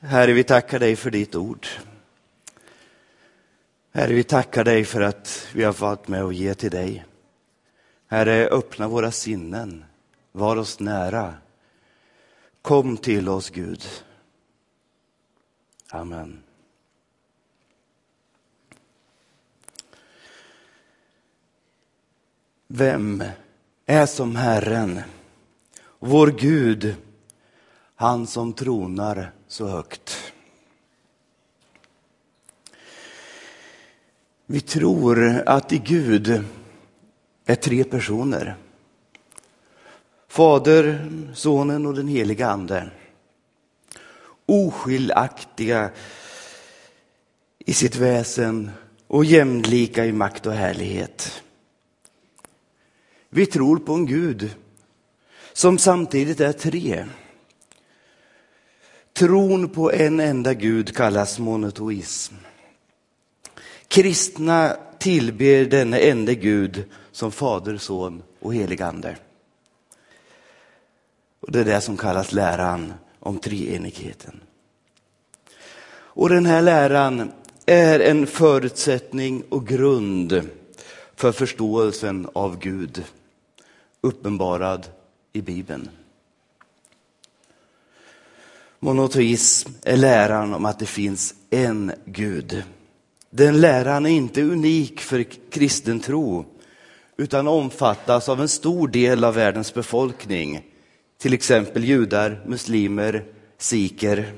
Herre, vi tackar dig för ditt ord. Herre, vi tackar dig för att vi har fått med och ge till dig. Herre, öppna våra sinnen, var oss nära. Kom till oss, Gud. Amen. Vem är som Herren, vår Gud, han som tronar så högt? Vi tror att i Gud är tre personer. Fader, Sonen och den heliga Ande. Oskiljaktiga i sitt väsen och jämlika i makt och härlighet. Vi tror på en Gud som samtidigt är tre. Tron på en enda Gud kallas monoteism. Kristna tillber denne enda Gud som Fader, Son och helig Ande. Och det är det som kallas läran om treenigheten. Och den här läran är en förutsättning och grund för förståelsen av Gud, uppenbarad i Bibeln. Monoteism är läran om att det finns en Gud. Den läran är inte unik för kristen tro, utan omfattas av en stor del av världens befolkning, till exempel judar, muslimer, siker.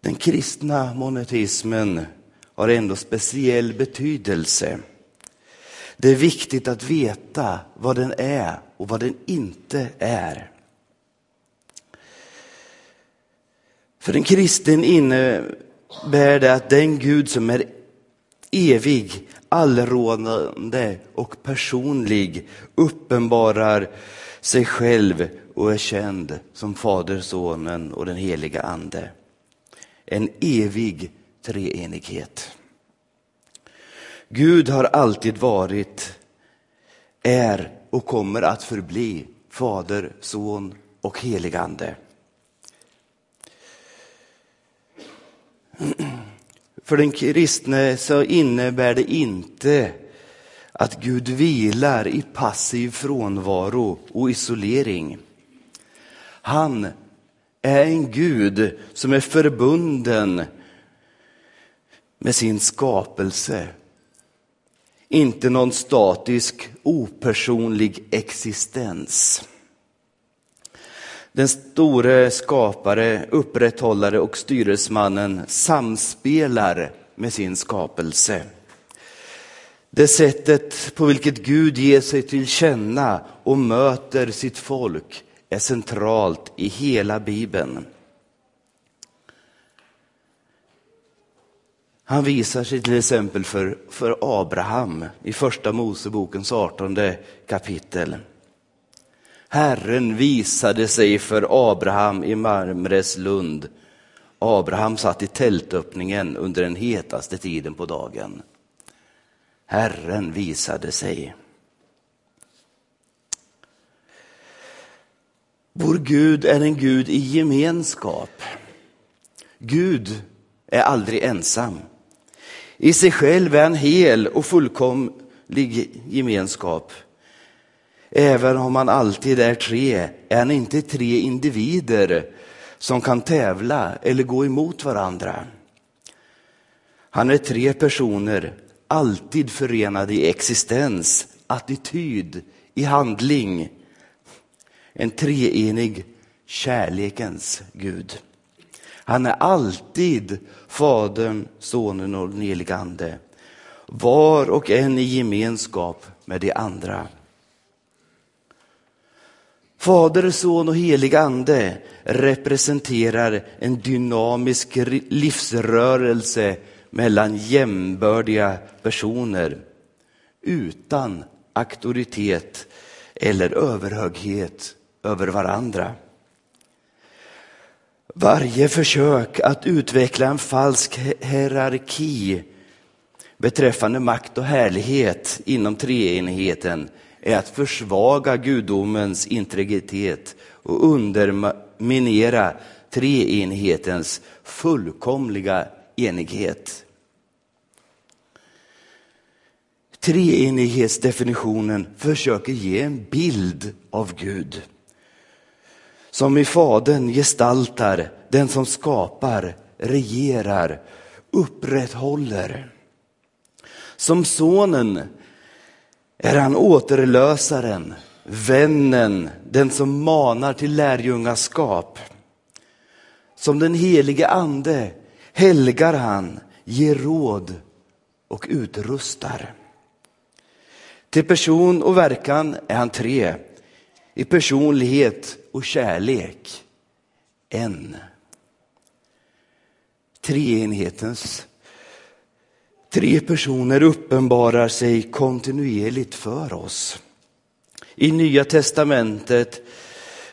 Den kristna monoteismen har ändå speciell betydelse. Det är viktigt att veta vad den är och vad den inte är. För en kristen innebär det att den Gud som är evig, allrådande och personlig uppenbarar sig själv och är känd som Fader, Sonen och den heliga Ande. En evig treenighet. Gud har alltid varit, är och kommer att förbli Fader, Son och helig Ande. För den kristne så innebär det inte att Gud vilar i passiv frånvaro och isolering. Han är en Gud som är förbunden med sin skapelse. Inte någon statisk, opersonlig existens. Den store skapare, upprätthållare och styresmannen samspelar med sin skapelse. Det sättet på vilket Gud ger sig till känna och möter sitt folk är centralt i hela Bibeln. Han visar sig till exempel för, för Abraham i första Mosebokens 18 kapitel. Herren visade sig för Abraham i Marmres lund. Abraham satt i tältöppningen under den hetaste tiden på dagen. Herren visade sig. Vår Gud är en Gud i gemenskap. Gud är aldrig ensam. I sig själv är han hel och fullkomlig gemenskap. Även om han alltid är tre, är han inte tre individer som kan tävla eller gå emot varandra. Han är tre personer, alltid förenade i existens, attityd, i handling. En treenig kärlekens Gud. Han är alltid Fadern, Sonen och den helige Ande. Var och en i gemenskap med de andra. Fader, Son och helig Ande representerar en dynamisk livsrörelse mellan jämbördiga personer utan auktoritet eller överhöghet över varandra. Varje försök att utveckla en falsk hierarki beträffande makt och härlighet inom treenigheten är att försvaga gudomens integritet och underminera treenighetens fullkomliga enighet. Treenighetsdefinitionen försöker ge en bild av Gud som i Fadern gestaltar den som skapar, regerar, upprätthåller. Som Sonen är han återlösaren, vännen, den som manar till lärjungaskap. Som den helige ande helgar han, ger råd och utrustar. Till person och verkan är han tre, i personlighet och kärlek en. Treenighetens tre personer uppenbarar sig kontinuerligt för oss. I Nya testamentet,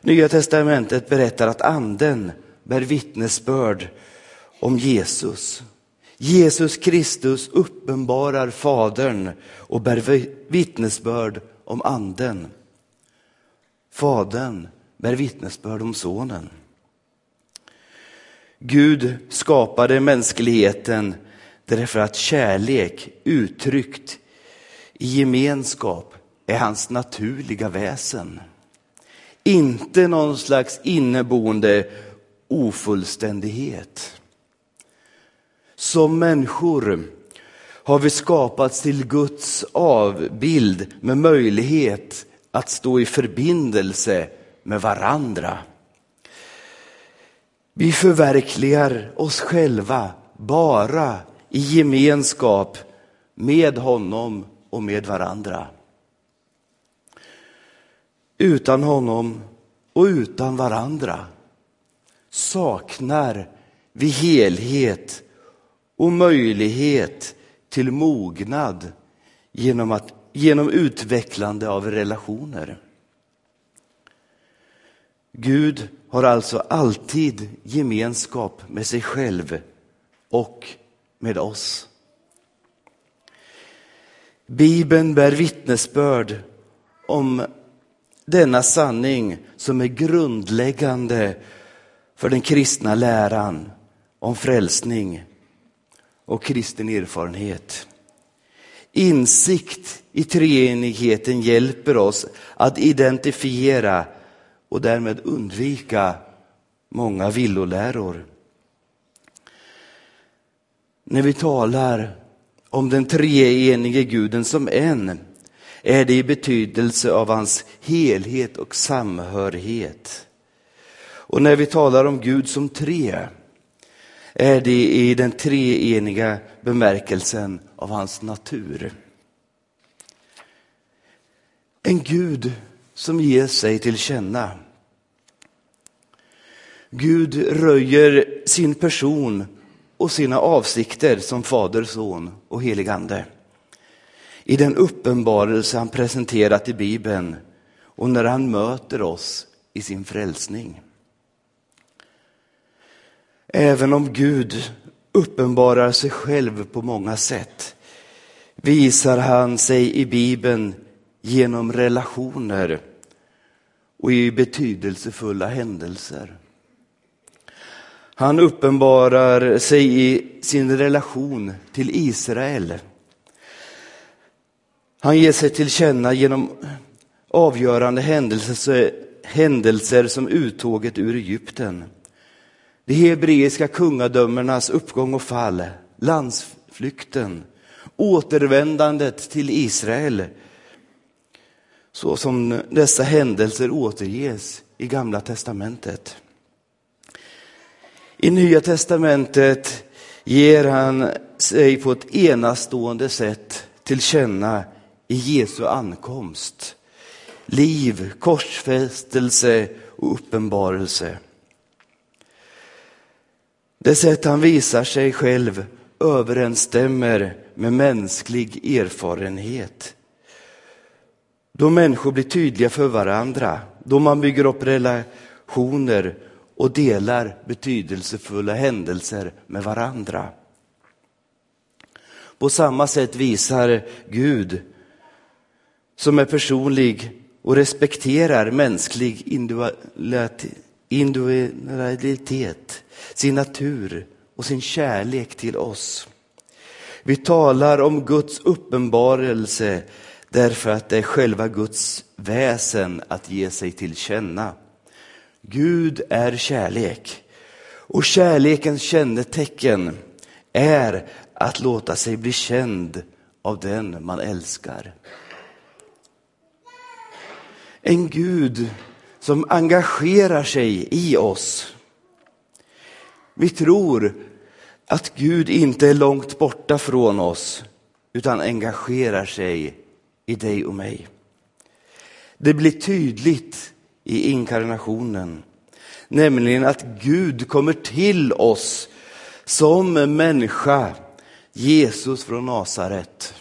Nya testamentet berättar att anden bär vittnesbörd om Jesus. Jesus Kristus uppenbarar Fadern och bär vittnesbörd om anden. Fadern bär vittnesbörd om Sonen. Gud skapade mänskligheten därför att kärlek uttryckt i gemenskap är hans naturliga väsen. Inte någon slags inneboende ofullständighet. Som människor har vi skapats till Guds avbild med möjlighet att stå i förbindelse med varandra. Vi förverkligar oss själva bara i gemenskap med honom och med varandra. Utan honom och utan varandra saknar vi helhet och möjlighet till mognad genom, att, genom utvecklande av relationer. Gud har alltså alltid gemenskap med sig själv och med oss. Bibeln bär vittnesbörd om denna sanning som är grundläggande för den kristna läran om frälsning och kristen erfarenhet. Insikt i treenigheten hjälper oss att identifiera och därmed undvika många villoläror. När vi talar om den treenige guden som en är det i betydelse av hans helhet och samhörighet. Och när vi talar om Gud som tre är det i den treeniga bemärkelsen av hans natur. En Gud som ger sig till känna. Gud röjer sin person och sina avsikter som Fader, Son och helig Ande. I den uppenbarelse han presenterat i Bibeln och när han möter oss i sin frälsning. Även om Gud uppenbarar sig själv på många sätt visar han sig i Bibeln genom relationer och i betydelsefulla händelser. Han uppenbarar sig i sin relation till Israel. Han ger sig till känna genom avgörande händelser, händelser som uttåget ur Egypten. De hebreiska kungadömenas uppgång och fall, landsflykten, återvändandet till Israel. Så som dessa händelser återges i Gamla testamentet. I Nya testamentet ger han sig på ett enastående sätt till känna i Jesu ankomst. Liv, korsfästelse och uppenbarelse. Det sätt han visar sig själv överensstämmer med mänsklig erfarenhet. Då människor blir tydliga för varandra, då man bygger upp relationer och delar betydelsefulla händelser med varandra. På samma sätt visar Gud, som är personlig och respekterar mänsklig individualitet, sin natur och sin kärlek till oss. Vi talar om Guds uppenbarelse därför att det är själva Guds väsen att ge sig till känna. Gud är kärlek och kärlekens kännetecken är att låta sig bli känd av den man älskar. En Gud som engagerar sig i oss. Vi tror att Gud inte är långt borta från oss utan engagerar sig i dig och mig. Det blir tydligt i inkarnationen, nämligen att Gud kommer till oss som människa, Jesus från Nasaret.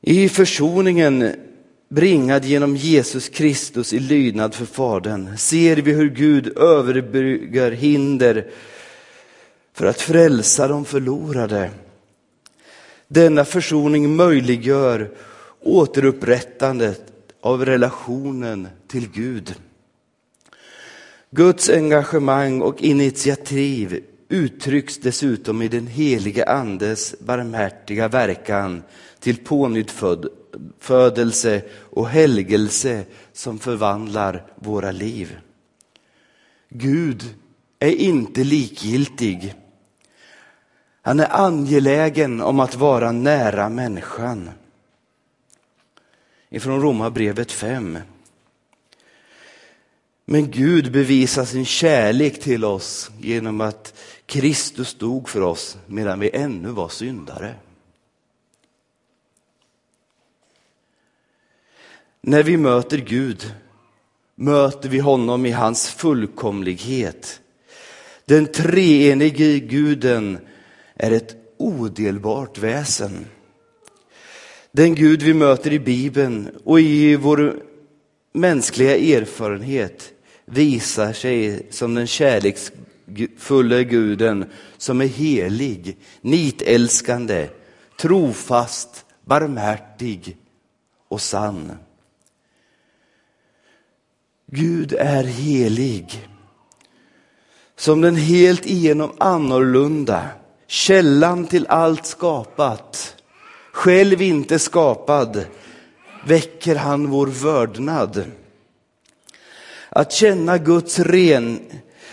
I försoningen bringad genom Jesus Kristus i lydnad för Fadern ser vi hur Gud överbryggar hinder för att frälsa de förlorade. Denna försoning möjliggör återupprättandet av relationen till Gud. Guds engagemang och initiativ uttrycks dessutom i den helige Andes barmhärtiga verkan till pånyttfödelse och helgelse som förvandlar våra liv. Gud är inte likgiltig. Han är angelägen om att vara nära människan. Ifrån Romarbrevet 5. Men Gud bevisar sin kärlek till oss genom att Kristus dog för oss medan vi ännu var syndare. När vi möter Gud möter vi honom i hans fullkomlighet. Den treenige guden är ett odelbart väsen. Den Gud vi möter i Bibeln och i vår mänskliga erfarenhet visar sig som den kärleksfulla guden som är helig, nitälskande, trofast, barmhärtig och sann. Gud är helig. Som den helt igenom annorlunda, källan till allt skapat, själv inte skapad, väcker han vår vördnad. Att känna Guds ren,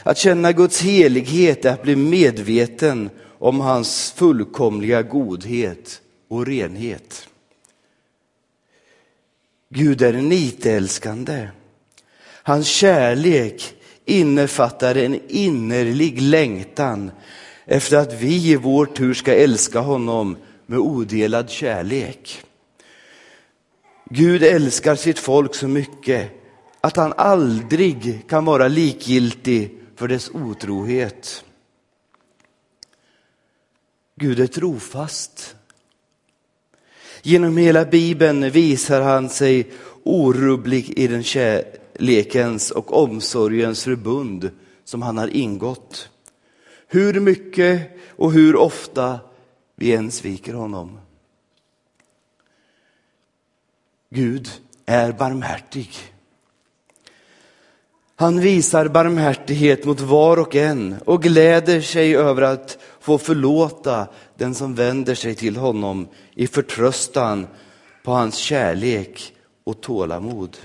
att känna Guds helighet är att bli medveten om hans fullkomliga godhet och renhet. Gud är nitälskande. Hans kärlek innefattar en innerlig längtan efter att vi i vår tur ska älska honom med odelad kärlek. Gud älskar sitt folk så mycket att han aldrig kan vara likgiltig för dess otrohet. Gud är trofast. Genom hela Bibeln visar han sig orubblig i den kärlekens och omsorgens förbund som han har ingått. Hur mycket och hur ofta vi än sviker honom. Gud är barmhärtig. Han visar barmhärtighet mot var och en och gläder sig över att få förlåta den som vänder sig till honom i förtröstan på hans kärlek och tålamod.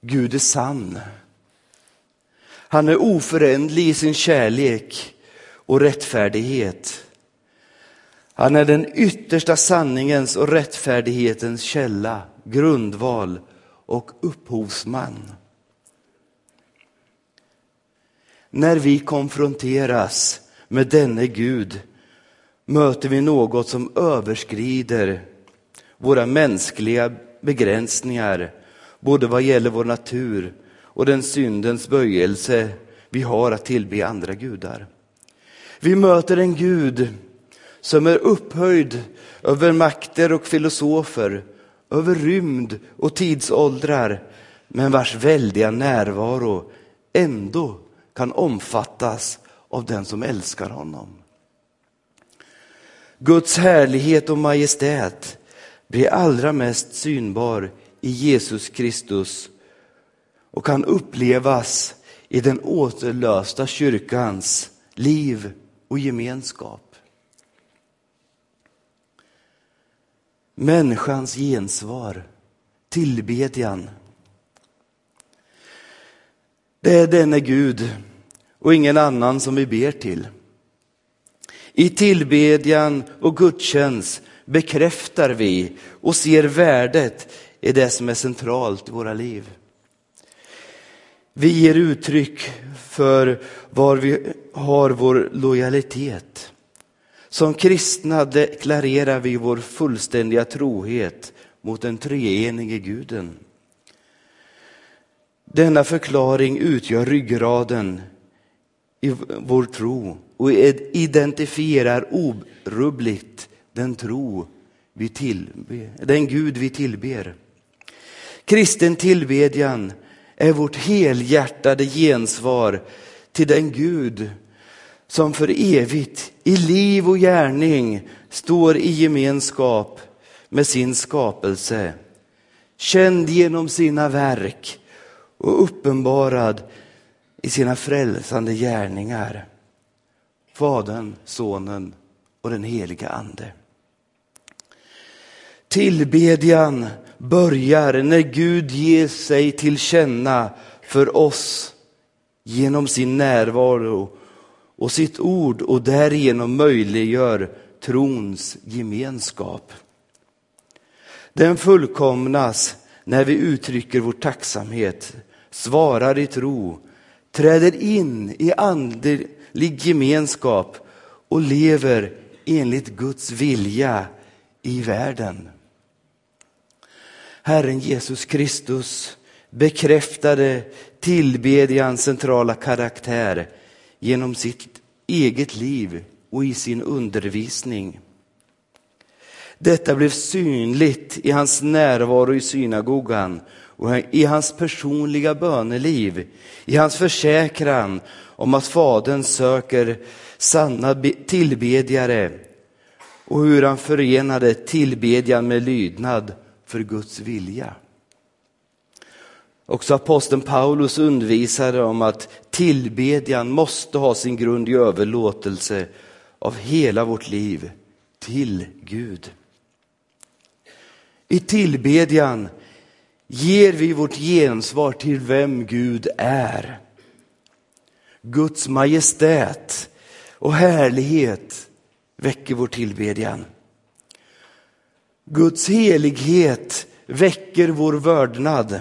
Gud är sann. Han är oförändlig i sin kärlek och rättfärdighet. Han är den yttersta sanningens och rättfärdighetens källa, grundval och upphovsman. När vi konfronteras med denne Gud möter vi något som överskrider våra mänskliga begränsningar, både vad gäller vår natur och den syndens böjelse vi har att tillbe andra gudar. Vi möter en Gud som är upphöjd över makter och filosofer, över rymd och tidsåldrar, men vars väldiga närvaro ändå kan omfattas av den som älskar honom. Guds härlighet och majestät blir allra mest synbar i Jesus Kristus och kan upplevas i den återlösta kyrkans liv och gemenskap. Människans gensvar, tillbedjan. Det är denne Gud och ingen annan som vi ber till. I tillbedjan och gudstjänst bekräftar vi och ser värdet i det som är centralt i våra liv. Vi ger uttryck för var vi har vår lojalitet. Som kristna deklarerar vi vår fullständiga trohet mot den treenige guden. Denna förklaring utgör ryggraden i vår tro och identifierar orubbligt den tro vi tillber, den Gud vi tillber. Kristen tillbedjan är vårt helhjärtade gensvar till den Gud som för evigt i liv och gärning står i gemenskap med sin skapelse, känd genom sina verk och uppenbarad i sina frälsande gärningar. Fadern, Sonen och den heliga Ande. Tillbedjan börjar när Gud ger sig till känna för oss genom sin närvaro och sitt ord och därigenom möjliggör trons gemenskap. Den fullkomnas när vi uttrycker vår tacksamhet, svarar i tro, träder in i andlig gemenskap och lever enligt Guds vilja i världen. Herren Jesus Kristus bekräftade tillbedjans centrala karaktär genom sitt eget liv och i sin undervisning. Detta blev synligt i hans närvaro i synagogan och i hans personliga böneliv, i hans försäkran om att Fadern söker sanna tillbedjare och hur han förenade tillbedjan med lydnad för Guds vilja. Också aposteln Paulus undervisade om att tillbedjan måste ha sin grund i överlåtelse av hela vårt liv till Gud. I tillbedjan ger vi vårt gensvar till vem Gud är. Guds majestät och härlighet väcker vår tillbedjan. Guds helighet väcker vår vördnad.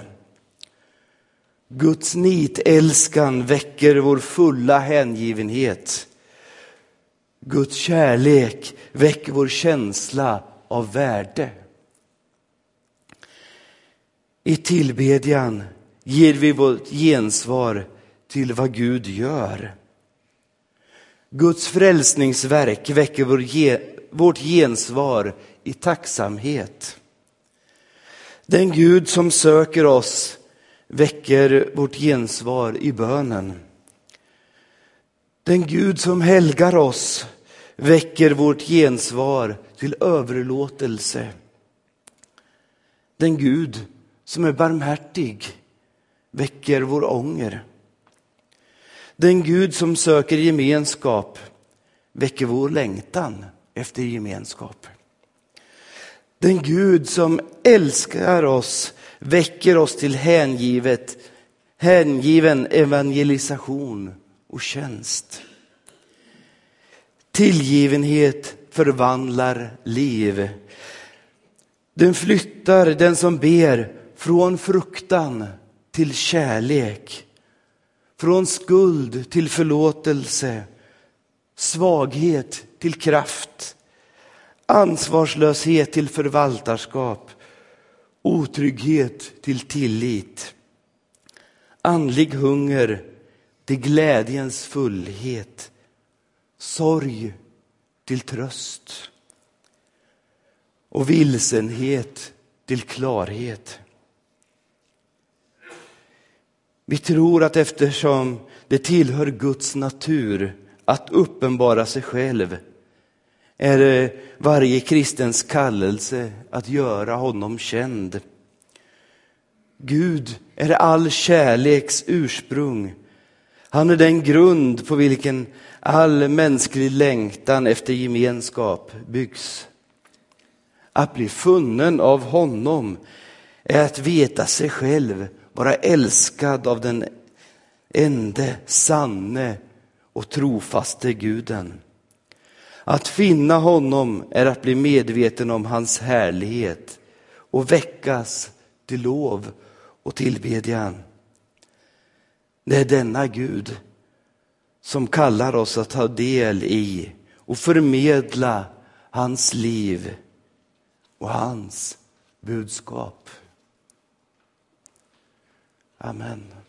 Guds nitälskan väcker vår fulla hängivenhet. Guds kärlek väcker vår känsla av värde. I tillbedjan ger vi vårt gensvar till vad Gud gör. Guds frälsningsverk väcker vår vårt gensvar i tacksamhet. Den Gud som söker oss väcker vårt gensvar i bönen. Den Gud som helgar oss väcker vårt gensvar till överlåtelse. Den Gud som är barmhärtig väcker vår ånger. Den Gud som söker gemenskap väcker vår längtan efter gemenskap. Den Gud som älskar oss väcker oss till hängivet, hängiven evangelisation och tjänst. Tillgivenhet förvandlar liv. Den flyttar den som ber från fruktan till kärlek, från skuld till förlåtelse, svaghet till kraft, ansvarslöshet till förvaltarskap, otrygghet till tillit, andlig hunger till glädjens fullhet, sorg till tröst och vilsenhet till klarhet. Vi tror att eftersom det tillhör Guds natur att uppenbara sig själv är det varje kristens kallelse att göra honom känd. Gud är all kärleks ursprung. Han är den grund på vilken all mänsklig längtan efter gemenskap byggs. Att bli funnen av honom är att veta sig själv vara älskad av den ende sanne och trofaste guden. Att finna honom är att bli medveten om hans härlighet och väckas till lov och tillbedjan. Det är denna Gud som kallar oss att ta del i och förmedla hans liv och hans budskap. Amen.